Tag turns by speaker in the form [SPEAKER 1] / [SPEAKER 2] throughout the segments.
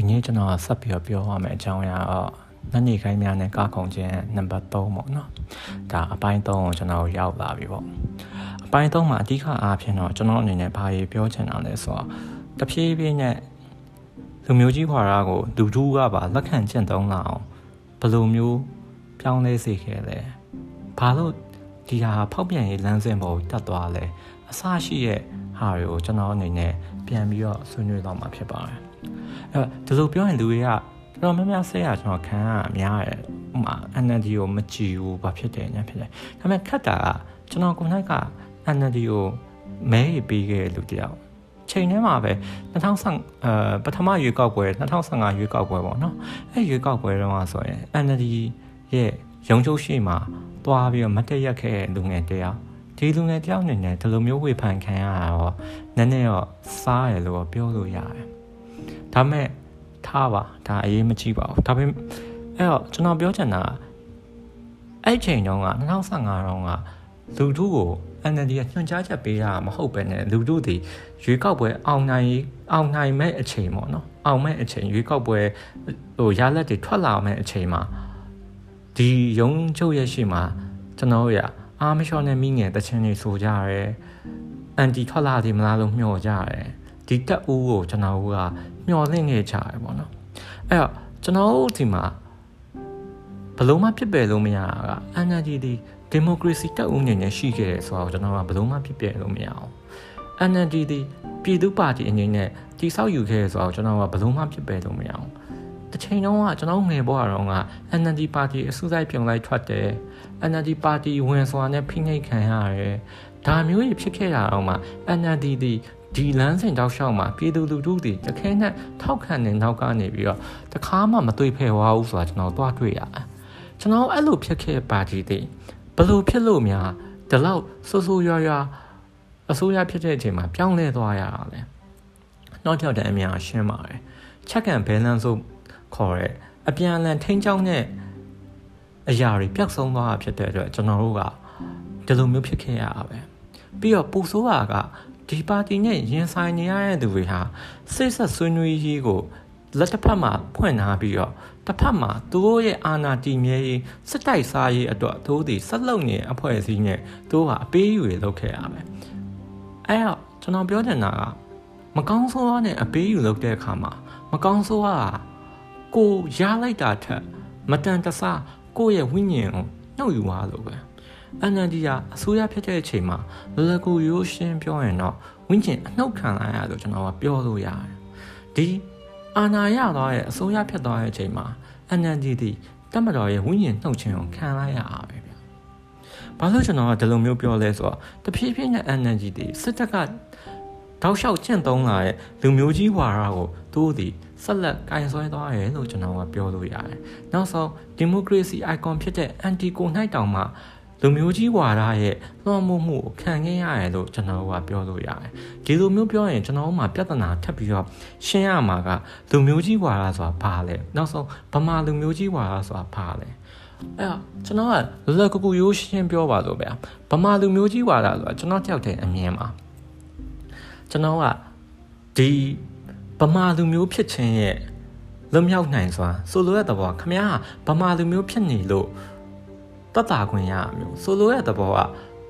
[SPEAKER 1] ဒီနေ့ကျွန်တော်ဆက်ပြီးတော့ပြောရမယ့်အကြောင်းအရာတော့နတ်နေခိုင်းများနဲ့ကားခုံခြင်းနံပါတ်3ပေါ့နော်ဒါအပိုင်း3ကိုကျွန်တော်ရောက်လာပြီပေါ့အပိုင်း3မှာအဓိကအားဖြင့်တော့ကျွန်တော်အနေနဲ့ဘာကြီးပြောချင်တာလဲဆိုတော့တဖြည်းဖြည်းနဲ့လူမျိုးကြီးခွာရာကိုလူတူးကပါလက်ခံကျင့်သုံးလာအောင်ဘယ်လိုမျိုးပြောင်းလဲစေခဲ့လဲဘာလို့ဒီဟာဖောက်ပြန်ရေးလမ်းစဉ်ပေါ်တက်သွားလဲအစရှိရဲ့ဟာတွေကိုကျွန်တော်အနေနဲ့ပြန်ပြီးတော့ဆွေးနွေးတော့မှာဖြစ်ပါတယ် အဲ့ဒီလိုပြောရင်လူတွေကတော်တော်များများဆက်ရကျွန်တော်ခံရအများရဲ့ဥမာ NLD ကိုမကြည့်ဘူးဘာဖြစ်တယ်ညာဖြစ်တယ်ဒါပေမဲ့ခက်တာကကျွန်တော်ကိုယ်၌က NLD ကိုမဲရပေးခဲ့လူတယောက်ချိန်ထဲမှာပဲ2005အဲပထမရွေးကောက်ပွဲ2015ရွေးကောက်ပွဲပေါ့နော်အဲရွေးကောက်ပွဲတုန်းကဆိုရင် NLD ရဲ့ရုံချုပ်ရှိမှာတွားပြီးတော့မတက်ရက်ခဲ့တဲ့လူငယ်တယောက်ဒီလူငယ်တယောက်အနေနဲ့ဒီလိုမျိုးဝေဖန်ခံရတာတော့နည်းနည်းတော့စားရလို့ပြောလို့ရတယ် ဒါပေမဲ့ထားပါဒါအရေးမကြီးပါဘူးဒါပေမဲ့အဲ့တော့ကျွန်တော်ပြောချင်တာအဲ့ချိန်တုန်းက2015တုန်းကလူထုကို NLD ကညွှန်ကြားချက်ပေးတာမဟုတ်ပဲနဲ့လူထုတွေရွေးကောက်ပွဲအောင်နိုင်အောင်နိုင်မဲ့အချိန်ပေါ့နော်အောင်မဲ့အချိန်ရွေးကောက်ပွဲဟိုရလက်တွေထွက်လာမဲ့အချိန်မှာဒီရုံချုပ်ရဲ့ရှိမှာကျွန်တော်ရအာမလျှော်နဲ့မိငယ်တချင်းတွေဆိုကြရဲအန်တီထွက်လာတယ်မလားလို့မျှော်ကြရဲ ဒီတက်ဦးကိုကျွန်တော်ကမျှော်လင့်နေကြရပေါ့နော်အဲ့တော့ကျွန်တော်တို့ဒီမှာဘလို့မှဖြစ်ပယ်လို့မရတာက NLD ဒီဒီမိုကရေစီတက်ဦးနေနေရှိခဲ့တယ်ဆိုတော့ကျွန်တော်ကဘလို့မှဖြစ်ပယ်လို့မရအောင် NLD ဒီပြည်သူ့ပါတီအနေနဲ့တိဆောက်ယူခဲ့ဆိုတော့ကျွန်တော်ကဘလို့မှဖြစ်ပယ်လို့မရအောင်တစ်ချိန်တုန်းကကျွန်တော်ငယ်ဘဝတုန်းက NLD ပါတီအစုလိုက်ပြုံလိုက်ထွက်တယ် NLD ပါတီဝင်စွာနဲ့ဖိနှိပ်ခံရတယ်ဒါမျိုးကြီးဖြစ်ခဲ့တာတော့မှ NLD ဒီ ဒီလမ်းစဉ်တောက်လျှောက်မှာပြည်သူလူထုတွေတခဲနဲ့ထောက်ခံနေနောက်ကနေပြီးတော့တခါမှမတွေ့ဖဲဝါဘူးဆိုတာကျွန်တော်တွားတွေ့ရတယ်ကျွန်တော်အဲ့လိုဖြစ်ခဲ့ပါတီတွေဘလို့ဖြစ်လို့များဒီလောက်ဆိုးဆိုးရွားရွားအစိုးရဖြစ်တဲ့အချိန်မှာပြောင်းလဲသွားရတာလေနောက်တစ်တဲ့အများရှင်းပါတယ် check and balance ဆိုခေါ်တဲ့အပြန်အလှန်ထိန်းချောင်းတဲ့အရာတွေပြတ်ဆုံးသွားတာဖြစ်တဲ့အတွက်ကျွန်တော်တို့ကဒီလိုမျိုးဖြစ်ခဲ့ရတာပဲပြီးတော့ပူဆိုးတာက ဒီပါတီနဲ့ရင်ဆိုင်နေရတဲ့သူတွေဟာစိတ်ဆက်ဆွေးနွေးရေးကိုလက်တစ်ဖက်မှာဖွင့်ထားပြီးတော့တစ်ဖက်မှာသူတို့ရဲ့အာဏာတည်မြဲရေးစစ်တိုက်စားရေးအတွက်သူတို့ဒီဆက်လုံနေအဖွဲ့အစည်းနဲ့သူတို့ကအပေးယူရလုပ်ခဲ့ရမယ်အဲ့တော့ကျွန်တော်ပြောချင်တာကမကောင်းဆိုးရနဲ့အပေးယူလုပ်တဲ့အခါမှာမကောင်းဆိုးရကိုရလိုက်တာထက် မတန်တဆကိုယ့်ရဲ့ဝိညာဉ်ကိုနှုတ်ယူသွားလို့ပဲ NLD ကအစိုးရဖြစ်တဲ့အချိန်မှာလလကူရိုးရှင်းပြောရင်တော့ဝင်းကျင်အနှုတ်ခံလိုက်ရလို့ကျွန်တော်ကပြောလို့ရတယ်ဒီအာဏာရသွားရဲ့အစိုးရဖြစ်သွားတဲ့အချိန်မှာ NLD ဒီတက်မတော်ရဲ့ဝင်းကျင်နှုတ်ခြင်းကိုခံလိုက်ရတာပဲဗျဘာလို့ကျွန်တော်ကဒီလိုမျိုးပြောလဲဆိုတော့တဖြည်းဖြည်းနဲ့ NLD ဒီစစ်တပ်ကတောက်လျှောက်ကျင့်သုံးလာတဲ့လူမျိုးကြီးဝါဒကိုသူတို့ဒီဆက်လက်ကင်ဆွဲသွားတယ်လို့ကျွန်တော်ကပြောလို့ရတယ်။နောက်ဆုံးဒီမိုကရေစီ icon ဖြစ်တဲ့ anti ကိုနှိုက်တောင်မှ လူမျိုးကြီးဝါဒရဲ့လွှမ်းမိုးမှုကိုခံခဲ့ရတယ်လို့ကျွန်တော်ကပြောလို့ရတယ်။ဒီလိုမျိုးပြောရင်ကျွန်တော်မှပြဿနာထပ်ပြီးတော့ရှင်းရမှာကလူမျိုးကြီးဝါဒဆိုတာဘာလဲ။နောက်ဆုံးဗမာလူမျိုးကြီးဝါဒဆိုတာဘာလဲ။အဲ့တော့ကျွန်တော်ကလောလောကူကူရိုးရှင်းပြောပါလို့ဗျာ။ဗမာလူမျိုးကြီးဝါဒဆိုတာကျွန်တော်တယောက်တည်းအမြင်ပါ။ကျွန်တော်ကဒီဗမာလူမျိုးဖြစ်ခြင်းရဲ့လွတ်မြောက်နိုင်စွာဆိုလိုတဲ့သဘောခမည်းဗမာလူမျိုးဖြစ်နေလို့ တတ်တာခွင့်ရမျိုးဆိုလိုတဲ့သဘောက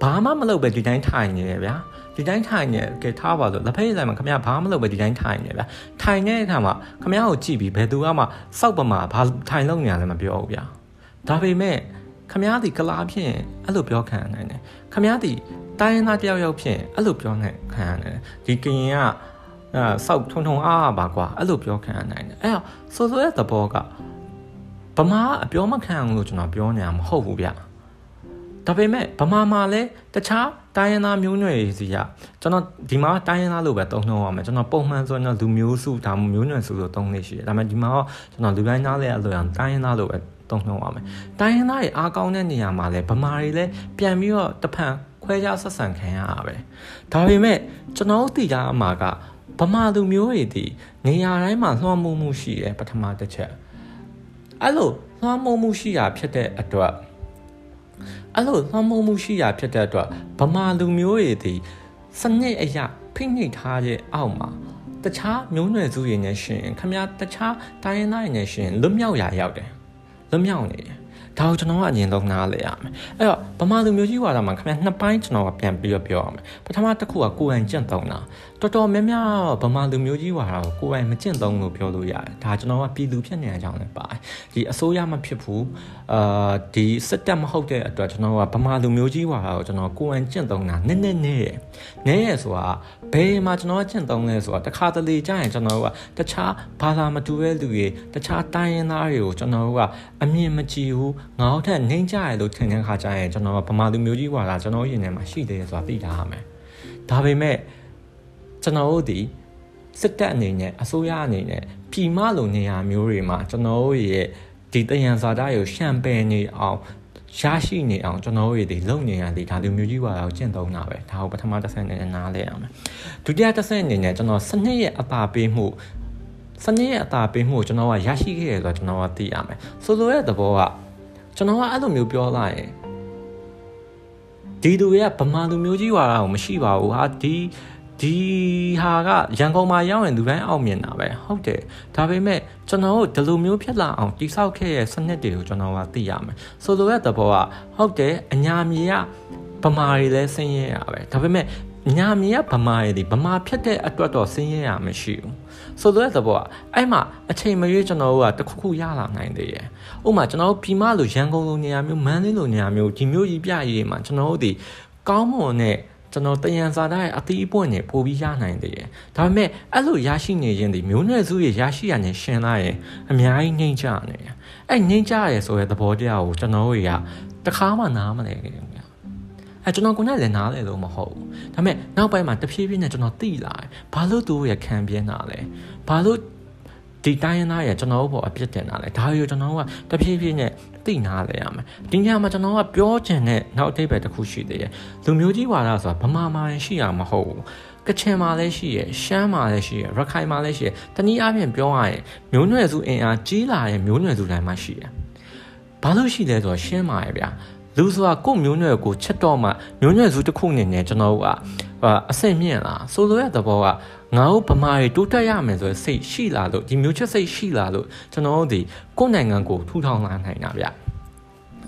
[SPEAKER 1] ဘာမှမလုပ်ပဲဒီတိုင်းထိုင်နေတယ်ဗျာဒီတိုင်းထိုင်နေကဲထားပါလို့လက်ဖက်ရည်ဆိုင်မှာခမည်းဘာမှမလုပ်ပဲဒီတိုင်းထိုင်နေဗျာထိုင်နေတဲ့အခါမှာခမည်းကိုကြည့်ပြီးဘယ်သူမှစောက်ပမာဘာထိုင်လို့နေရလဲမပြောဘူးဗျာဒါပေမဲ့ခမည်းဒီကလားဖြစ်ရင်အဲ့လိုပြောခံနိုင်တယ်ခမည်းဒီတိုင်းရင်းသားတယောက်ယောက်ဖြစ်ရင်အဲ့လိုပြောနိုင်ခံရတယ်ဒီကရင်ကအဲစောက်ထုံထုံအားပါကွာအဲ့လိုပြောခံရနိုင်တယ်အဲ့တော့ဆိုဆိုရဲ့သဘောက ဗမာအပြောမခံအောင်လို့ကျွန်တော်ပြောနေတာမဟုတ်ဘူးဗျဒါပေမဲ့ဗမာမှာလည်းတခြားတိုင်းရင်းသားမျိုးနွယ်စီကကျွန်တော်ဒီမှာတိုင်းရင်းသားလို့ပဲသုံးနှုန်းရမယ်ကျွန်တော်ပုံမှန်ဆိုရင်တော့လူမျိုးစုဒါမှမျိုးနွယ်စုလို့သုံးနေရှိတယ်ဒါပေမဲ့ဒီမှာတော့ကျွန်တော်လူတိုင်းသားလည်းအဲ့လိုအောင်တိုင်းရင်းသားလို့ပဲသုံးနှုန်းရမယ်တိုင်းရင်းသားတွေအားကောင်းတဲ့နေရာမှာလည်းဗမာတွေလည်းပြန်ပြီးတော့တဖန်ခွဲခြားဆက်ဆံခံရတာပဲဒါပေမဲ့ကျွန်တော်တို့သိကြအမှာကဗမာလူမျိုးတွေဒီနေရာတိုင်းမှာလွှမ်းမိုးမှုရှိတယ်ပထမတစ်ချက် အဲ့လိုလွှမ်းမိုးမှုရှိတာဖြစ်တဲ့အတွက်အဲ့လိုလွှမ်းမိုးမှုရှိတာဖြစ်တဲ့အတွက်ဗမာလူမျိုးတွေဒီစနစ်အရာဖိနှိပ်ထားတဲ့အောက်မှာတခြားမျိုးနွယ်စုတွေနဲ့ရှင်ခမရတခြားတိုင်းရင်းသားတွေနဲ့ရှင်လွတ်မြောက်ရာရောက်တယ်လွတ်မြောက်နေတယ် ဒါကိုကျွန်တော်ကအရင်ဆုံးနားလည်ရမယ်အဲ့တော့ဗမာလူမျိုးကြီးဝါဒမှာခင်ဗျနှစ်ပိုင်းကျွန်တော်ကပြန်ပြီးတော့ပြောရမယ်ပထမတစ်ခုကကိုယ်တိုင်ကျင့်သုံးတာတော်တော်များများဗမာလူမျိုးကြီးဝါဒကိုကိုယ်တိုင်မကျင့်သုံးလို့ပြောလို့ရတယ်ဒါကျွန်တော်ကပြည်သူဖြစ်နေတဲ့အကြောင်းလည်းပါတယ်ဒီအစိုးရမဖြစ်ဘူးအာဒီစစ်တပ်မဟုတ်တဲ့အတွက်ကျွန်တော်ကဗမာလူမျိုးကြီးဝါဒကိုကျွန်တော်ကိုယ်တိုင်ကျင့်သုံးတာနည်းနည်းနည်းရနည်းရဆိုတာဘယ်မှာကျွန်တော်ကကျင့်သုံးလဲဆိုတာတခါတလေကြာရင်ကျွန်တော်ကတခြားဘာသာမတူတဲ့လူတွေတခြားတိုင်းရင်းသားတွေကိုကျွန်တော်ကအမြင်မကြည့်ဘူးငါတို့ထက်နှိမ့်ကြရလို့ထင်တဲ့ခါကျရင်ကျွန်တော်ကဗမာလူမျိုးကြီးဝါဒကျွန်တော်ရင်ထဲမှာရှိသေးတယ်ဆိုတာသိထားရမယ်ဒါပေမဲ့ကျွန်တော်တို့ဒီစစ်တပ်အနေနဲ့အစိုးရအနေနဲ့ပြည်မလိုနေရာမျိုးတွေမှာကျွန်တော်တို့ရဲ့ဒီတယံဇာတာကိုရှံပယ်နေအောင်ရရှိနေအောင်ကျွန်တော်တို့ဒီလုံနေရသည်ဒါလူမျိုးကြီးဝါတော့ကျင့်သုံးတာပဲဒါကိုပထမတစ်ဆင့်နဲ့နားလဲရမယ်ဒုတိယတစ်ဆင့်အနေနဲ့ကျွန်တော်စနစ်ရဲ့အပါပေးမှုစနစ်ရဲ့အသာပေးမှုကိုကျွန်တော်ကရရှိခဲ့ရဆိုတော့ကျွန်တော်ကသိရမယ်ဆိုလိုတဲ့သဘောက ကျွန်တော်ကအဲ့လိုမျိုးပြောလိုက်ရင်ဒီသူရဲ့ဗမာလူမျိုးကြီးဝါတာကိုမရှိပါဘူးဟာဒီဒီဟာကရန်ကုန်မှာရောက်ရင်လူတိုင်းအောင်မြင်တာပဲဟုတ်တယ်ဒါပေမဲ့ကျွန်တော်တို့ဒီလိုမျိုးဖြစ်လာအောင်တိဆောက်ခဲ့ရဲ့စနစ်တွေကိုကျွန်တော်ကသိရမယ်ဆိုလိုတဲ့သဘောကဟုတ်တယ်အညာမြေကဗမာတွေလည်းဆင်းရဲရပဲဒါပေမဲ့ ညာမြေကဗမာတွေဒီဗမာဖြစ်တဲ့အတွက်တော့ဆင်းရဲရမရှိဘူးဆိုလိုတဲ့သဘောကအဲ့မှာအချိန်မရွေးကျွန်တော်တို့ကတခုခုရလာနိုင်သေးတယ်ဥပမာကျွန်တော်တို့ပြည်မလိုရန်ကုန်လိုနေရာမျိုးမန္တလေးလိုနေရာမျိုးဒီမျိုးကြီးပြရေးမှာကျွန်တော်တို့ဒီကောင်းမွန်တဲ့ကျွန်တော်တယံစာသားရဲ့အသီးအပွင့်တွေပို့ပြီးရနိုင်တယ်။ဒါပေမဲ့အဲ့လိုရရှိနေခြင်းဒီမျိုးနွယ်စုရဲ့ရရှိရနေရှင်လာရင်အများကြီးနှိမ့်ချနေ။အဲ့နှိမ့်ချရဲဆိုတဲ့သဘောတရားကိုကျွန်တော်တို့ကတခါမှနားမလဲခင်ဗျာ။ အဲကျွန်တော်ကလည်းနားလဲလို့မဟုတ်ဘူး။ဒါပေမဲ့နောက်ပိုင်းမှာတဖြည်းဖြည်းနဲ့ကျွန်တော်သိလာတယ်။ဘာလို့သူတို့ရခံပြင်းတာလဲ။ဘာလို့ဒီတိုင်းရင်းသားရကျွန်တော်တို့ပေါ်အပြစ်တင်တာလဲဒါကိုကျွန်တော်ကတဖြည်းဖြည်းနဲ့သိနာလဲရမယ်ဒီညမှာကျွန်တော်ကပြောချင်တဲ့နောက်အတိတ်ပဲတစ်ခုရှိသေးတယ်လူမျိုးကြီးဝါဒဆိုတာဗမာမာရင်ရှိရမဟုတ်ဘူးကချင်မှာလည်းရှိရရှမ်းမှာလည်းရှိရရခိုင်မှာလည်းရှိရတနည်းအားဖြင့်ပြောရရင်မျိုးနွယ်စုအင်အားကြီးလာတဲ့မျိုးနွယ်စုတိုင်းမှာရှိရဘာလို့ရှိလဲဆိုတော့ရှင်းပါရဲ့ဗျာ လူဆိုတာကိုယ့်မျိုးနွယ်ကိုချက်တော့မှမျိုးနွယ်စုတစ်ခုအနေနဲ့ကျွန်တော်တို့ကအဆင့်မြင့်လာဆိုလိုတဲ့သဘောကငါတို့ဗမာတွေတိုးတက်ရမယ်ဆိုတဲ့စိတ်ရှိလာလို့ဒီမျိုးချက်စိတ်ရှိလာလို့ကျွန်တော်တို့ဒီကိုယ့်နိုင်ငံကိုထူထောင်လာနိုင်တာဗျ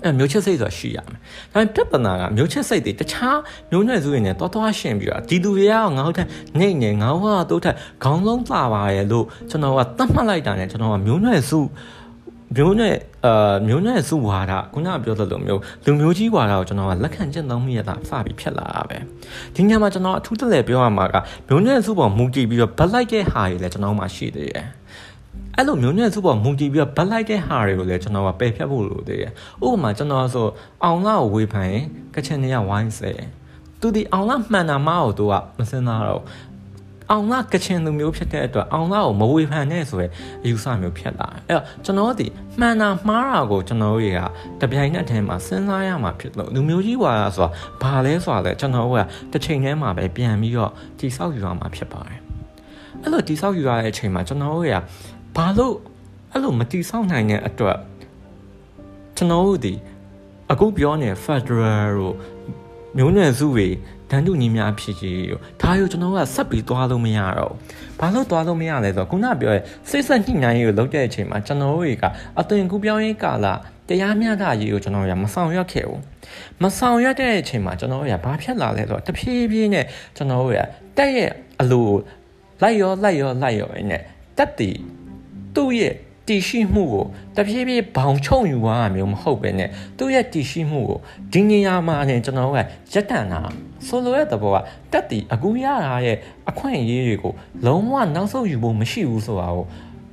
[SPEAKER 1] အဲမျိုးချက်စိတ်ဆိုတာရှိရမယ်။ဒါပေမဲ့ပြဿနာကမျိုးချက်စိတ်တွေတခြားမျိုးနွယ်စုတွေနဲ့တော်တော်ရှင်ပြီးတော့ဒီသူတွေကငါတို့ထက်နေနေငါတို့ကတို့ထက်ခေါင်းလုံးလာပါရဲ့လို့ကျွန်တော်ကသတ်မှတ်လိုက်တာနဲ့ကျွန်တော်ကမျိုးနွယ်စု မျိုးနဲ့အာမျိုးနဲ့စုဝါဒခုနကပြောသလိုမျိုးလူမျိုးကြီးဝါဒကိုကျွန်တော်ကလက်ခံကျင့်သုံးမိရတာစပြီးဖြစ်လာတာပဲဒီညမှာကျွန်တော်အထူးတလဲပြောရမှာကမျိုးနဲ့စုပေါ်မူတည်ပြီးတော့ဗတ်လိုက်တဲ့ဟာတွေလည်းကျွန်တော်မှရှိသေးတယ်အဲ့လိုမျိုးနဲ့စုပေါ်မူတည်ပြီးတော့ဗတ်လိုက်တဲ့ဟာတွေကိုလည်းကျွန်တော်ကပယ်ဖြတ်ဖို့လိုသေးတယ်ဥပမာကျွန်တော်ဆိုအောင်လာကိုဝေဖန်ရင်ကချင်နေရဝိုင်းဆဲသူဒီအောင်လာမှန်တာမဟုတ်သူကမစင်သားတော့ အောင်လာကချင်လူမျိုးဖြစ်တဲ့အတွက်အောင်လာကိုမဝေဖန်နဲ့ဆိုရယ်အယူဆမျိုးဖြစ်လာတယ်အဲ့တော့ကျွန်တော်ဒီမှန်တာမှားတာကိုကျွန်တော်တို့ကတပြိုင်နက်တည်းမှာစဉ်းစားရမှာဖြစ်လို့လူမျိုးကြီးဝါဒဆိုတာဘာလဲဆိုတာလဲကျွန်တော်တို့ကတစ်ချိန်တည်းမှာပဲပြန်ပြီးတော့တိဆောက်ယူရမှာဖြစ်ပါတယ်အဲ့လိုတိဆောက်ယူရတဲ့အချိန်မှာကျွန်တော်တို့ကဘာလို့အဲ့လိုမတိဆောက်နိုင်တဲ့အတွက်ကျွန်တော်တို့ဒီအခုပြောနေ Federal တို့မျိုးနွယ်စုတွေ တန်းတူညီများဖြစ်ကြီးကိုဒါကိုကျွန်တော်ကဆက်ပြီးသွားလို့မရတော့ဘာလို့သွားလို့မရလဲဆိုတော့ခုနပြောရဲစိတ်ဆက်ညှိနှိုင်းရေးကိုလုပ်တဲ့အချိန်မှာကျွန်တော်တို့ကအသွင်ကူးပြောင်းရေးကာလတရားမျှတရေးကိုကျွန်တော်ရမဆောင်ရွက်ခဲ့ဘူးမဆောင်ရွက်တဲ့အချိန်မှာကျွန်တော်ရဘာဖြစ်လာလဲဆိုတော့တဖြည်းဖြည်းနဲ့ကျွန်တော်ရတက်ရဲ့အလိုလိုက်ရောလိုက်ရောလိုက်ရောနဲ့တက်တီသူ့ရဲ့ တည်ရှိမှုကိုတဖြည်းဖြည်းဘောင်ချုံယူသွားတာမျိုးမဟုတ်ပဲနဲ့သူ့ရဲ့တည်ရှိမှုကိုဒီနေရာမှာねကျွန်တော်ကရက်တန်တာဆိုလိုတဲ့သဘောကတက်တီအကူရတာရဲ့အခွင့်အရေးတွေကိုလုံးဝနောက်ဆုတ်ယူဖို့မရှိဘူးဆိုတာကို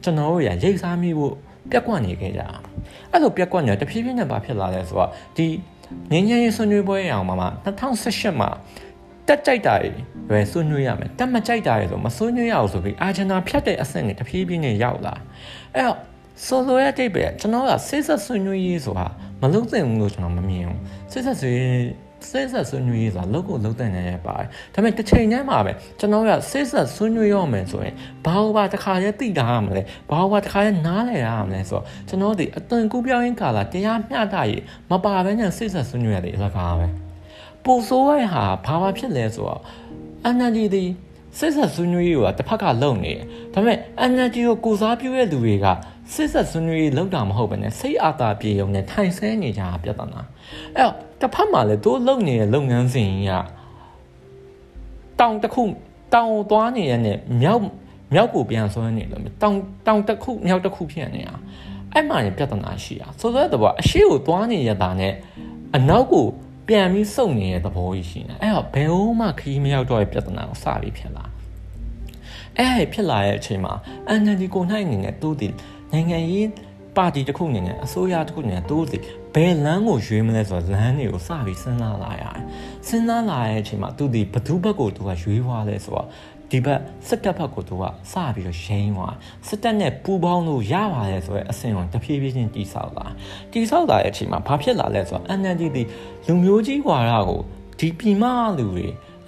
[SPEAKER 1] ကျွန်တော်တို့ရရိတ်စားမိဖို့ပြက်ကွက်နေခဲ့ကြအဲ့လိုပြက်ကွက်နေတဖြည်းဖြည်းနဲ့ဘာဖြစ်လာလဲဆိုတော့ဒီငင်းငင်းရေးဆွေးနွေးပွဲအောင်မှာ2018မှာ တက်ကြိုက်တာတွေပဲဆွေးနွေးရမယ်တက်မကြိုက်တာတွေဆိုမဆွေးနွေးရအောင်ဆိုပြီးအာဂျင်နာဖြတ်တဲ့အဆင့်နဲ့တဖြည်းဖြည်းနဲ့ရောက်လာအဲ့တော့ဆိုလိုရဲ့တိတ်ပဲကျွန်တော်ကစိတ်ဆက်ဆွေးနွေးရေးဆိုတာမလုပ်သင့်ဘူးလို့ကျွန်တော်မမြင်ဘူးစိတ်ဆက်ဆွေးစိတ်ဆက်ဆွေးနွေးရေးဆိုတာလုပ်ကိုလုပ်တဲ့နေရပါတယ်ဒါပေမဲ့တစ်ချိန်တည်းမှာပဲကျွန်တော်ကစိတ်ဆက်ဆွေးနွေးရမယ်ဆိုရင်ဘာလို့ပါတစ်ခါတည်းသိတာရမလဲဘာလို့ပါတစ်ခါတည်းနားလည်ရမလဲဆိုတော့ကျွန်တော်ဒီအသွင်ကူးပြောင်းရင်းကာလတရားမျှတရေးမပါဘဲနဲ့စိတ်ဆက်ဆွေးနွေးရတဲ့အလကားပဲ ပိုဆိုးရဟာဘာမှဖြစ်လဲဆိုတော့ NLD ဒီစစ်ဆက်ဆွေးနွေးရေးကတစ်ဖက်ကလုံနေတယ်ဒါပေမဲ့ energy ကိုကိုစားပြုတဲ့လူတွေကစစ်ဆက်ဆွေးနွေးရေးလောက်တာမဟုတ်ဘဲနဲ့စိတ်အာသာပြေုံနဲ့ထိုင်ဆဲနေကြတာပြဿနာအဲ့တော့တစ်ဖက်မှာလည်းတို့လုံနေတဲ့လုပ်ငန်းစဉ်ကတောင်တစ်ခုတောင်သွားနေရတဲ့မြောက်မြောက်ကိုပြန်ဆွဲနေလို့တောင်တောင်တစ်ခုမြောက်တစ်ခုဖြစ်နေတာအဲ့မှာပြဿနာရှိတာဆိုတော့တော့အရှိကိုသွားနေရတာနဲ့အနောက်ကို ပြန်ပြီးစုံနေတဲ့သဘောကြီးရှိနေအဲ့တော့ဘယ်ဟုတ်မှခရီးမရောက်တော့တဲ့ပြဿနာကိုစပြီးဖြစ်လာအဲ့ဖြစ်လာတဲ့အချိန်မှာ NLD ကိုနိုင်နေနဲ့သူ့ဒီနိုင်ငံရေးပါတီတစ်ခုအနေနဲ့အစိုးရတစ်ခုအနေနဲ့သူ့ဒီဘယ်လမ်းကိုရွေးမလဲဆိုတော့လမ်းတွေကိုစပြီးစဉ်းစားလာရတယ်စဉ်းစားလာတဲ့အချိန်မှာသူဒီဘသူဘက်ကိုသူကရွေးသွားလဲဆိုတော့ ဒီဘက်စစ်တပ်ဘက်ကိုသူကစပြီးတော့ရိန်းသွားစစ်တပ်နဲ့ပူးပေါင်းလို့ရပါတယ်ဆိုတဲ့အဆင့်ကိုတဖြည်းဖြည်းချင်းတိဆောက်လာတိဆောက်လာတဲ့အချိန်မှာဘာဖြစ်လာလဲဆိုတော့ NLD ဒီလူမျိုးကြီးဝါဒကိုဒီပြည်မလူတွေ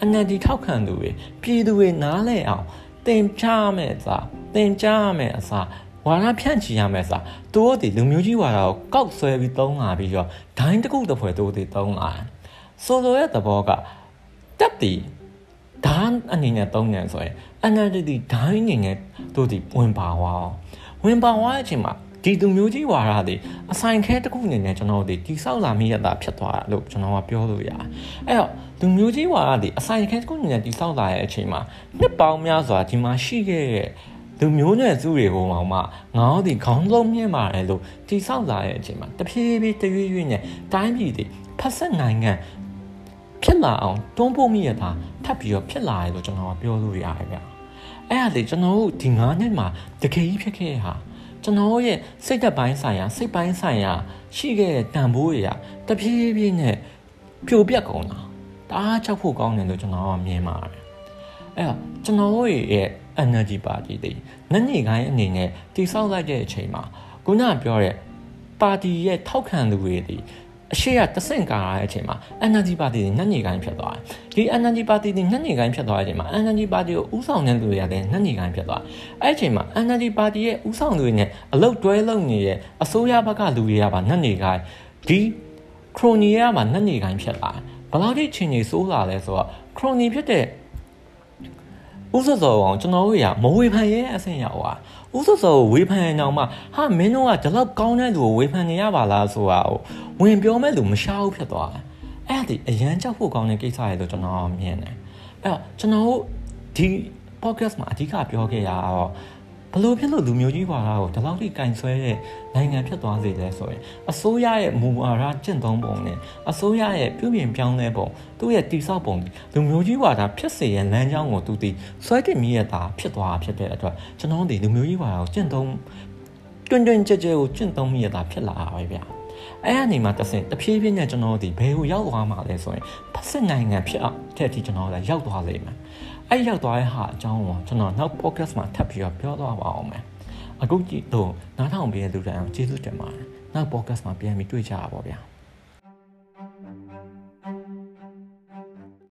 [SPEAKER 1] NLD ထောက်ခံသူတွေပြည်သူတွေနားလဲအောင်တင်ပြမယ်စားတင်ကြမယ်အစားဝါဒဖြန့်ချီရမယ်စားသူတို့ဒီလူမျိုးကြီးဝါဒကိုကောက်ဆွဲပြီးသုံးလာပြီးတော့ဒိုင်းတစ်ခုတစ်ဖွဲသူတို့ဒီသုံးလာဆိုလိုရဲ့သဘောကတက်တီ ဓာတ်အနေနဲ့သုံးနေဆိုရင် NLD ဓာတ်အနေနဲ့တို့ဒီဝင်ပါသွားအောင်ဝင်ပါသွားတဲ့အချိန်မှာဒီသူမျိုးကြီးဝါဒတွေအဆိုင်ခဲတစ်ခုအနေနဲ့ကျွန်တော်တို့တိဆောက်လာမိရတာဖြစ်သွားတာလို့ကျွန်တော်ကပြောလို့ရတယ်အဲ့တော့လူမျိုးကြီးဝါဒတွေအဆိုင်ခဲတစ်ခုအနေနဲ့တိဆောက်လာတဲ့အချိန်မှာနှစ်ပေါင်းများစွာဒီမှာရှိခဲ့တဲ့လူမျိုးနဲ့စုတွေကိုမှငါတို့ဒီခေါင်းလုံးမြင့်ပါတယ်လို့တိဆောက်လာတဲ့အချိန်မှာတဖြည်းဖြည်းတရွေ့ရွေ့နဲ့တိုင်းပြည်တွေဖက်ဆက်နိုင်ငံ ဖြစ်လာအောင်တွန်းပို့မိရတာထပ်ပြီးတော့ဖြစ်လာတယ်လို့ကျွန်တော်ကပြောလို့ရတယ်ဗျအဲ့ဒါလေကျွန်တော်တို့ဒီ9နှစ်မှာတကယ်ကြီးဖြစ်ခဲ့ဟာကျွန်တော်ရဲ့စိတ်သက်ပိုင်းဆိုင်ရာစိတ်ပိုင်းဆိုင်ရာရှိခဲ့တဲ့တန်ဖိုးတွေကတဖြည်းဖြည်းနဲ့ပြိုပြက်ကုန်တာတအားချက်ဖို့ကောင်းတယ်လို့ကျွန်တော်ကမြင်ပါတယ်အဲ့တော့ကျွန်တော်ရဲ့ energy party တွေနက်နေကိုင်းအနေနဲ့တိဆောက်လိုက်တဲ့အချိန်မှာခုနပြောတဲ့ပါတီရဲ့ထောက်ခံသူတွေဒီ အရှိရတဆင့်ကာရတဲ့အချိန်မှာ NLD ပါတီတွေနှက်ညိကိုင်းဖြစ်သွားတယ်။ဒီ NLD ပါတီတွေနှက်ညိကိုင်းဖြစ်သွားတဲ့အချိန်မှာ NLD ပါတီကိုဥဆောင်တဲ့လူတွေကလည်းနှက်ညိကိုင်းဖြစ်သွား။အဲ့အချိန်မှာ NLD ပါတီရဲ့ဥဆောင်လူတွေနဲ့အလုတ်တွဲလုပ်နေတဲ့အစိုးရဘက်ကလူတွေကပါနှက်ညိကိုင်းဒီခရိုနီကမှနှက်ညိကိုင်းဖြစ်လာ။ဘယ်လောက်ထိချင်းကြီးစိုးလာလဲဆိုတော့ခရိုနီဖြစ်တဲ့ဥစ္စာစောအောင်ကျွန်တော်တို့ရမဝေဖန်ရဲအဆင့်ရောက်သွား ဥစ္စာစောကိုဝေဖန်ရင်တော့မှဟာမင်းတို့ကဒီလောက်ကောင်းတဲ့လူကိုဝေဖန်နေရပါလားဆိုတာကိုဝင်ပြောမဲ့လူမရှားဘူးဖြစ်သွားတယ်အဲ့ဒါဒီအရန်ကြောက်ဖို့ကောင်းတဲ့ကိစ္စတွေလို့ကျွန်တော်မြင်တယ်အဲ့တော့ကျွန်တော်တို့ဒီ podcast မှာအဓိကပြောခဲ့ရတော့ ဘလို့ဖြစ်လို့လူမျိုးကြီးဝါဒကိုဒီလောက်ထိကင်ဆွဲတဲ့နိုင်ငံဖြစ်သွားစေလဲဆိုရင်အစိုးရရဲ့မူဝါဒကျင့်သုံးပုံနဲ့အစိုးရရဲ့ပြုပြင်ပြောင်းလဲပုံသူ့ရဲ့တည်ဆောက်ပုံလူမျိုးကြီးဝါဒဖြစ်စေရဲ့လမ်းကြောင်းကိုသူတည်ဆွဲတင်မိရတာဖြစ်သွားဖြစ်တဲ့အတွက်ကျွန်တော်တို့လူမျိုးကြီးဝါဒကိုကျင့်သုံးတွင်တွင်ကြဲကြဲကိုကျင့်သုံးမိရတာဖြစ်လာပါပဲဗျာအဲ့အနေမှာတဆင်တဖြည်းဖြည်းနဲ့ကျွန်တော်တို့ဒီဘယ်ကိုရောက်သွားမှာလဲဆိုရင်ဖက်စစ်နိုင်ငံဖြစ်အောင်တဲ့အထိကျွန်တော်တို့ရောက်သွားလိမ့်မယ် အဲ့ရောက်သွားတဲ့ဟာအကြောင်းကိုကျွန်တော်နောက် podcast မှာထပ်ပြီးတော့ပြောသွားပါအောင်မယ်အခုကြည့်တော့နားထောင်ပေးတဲ့လူတိုင်းအောင်ကျေးဇူးတင်ပါတယ်နောက် podcast မှာပြန်ပြီးတွေ့ကြပါပါဗျာ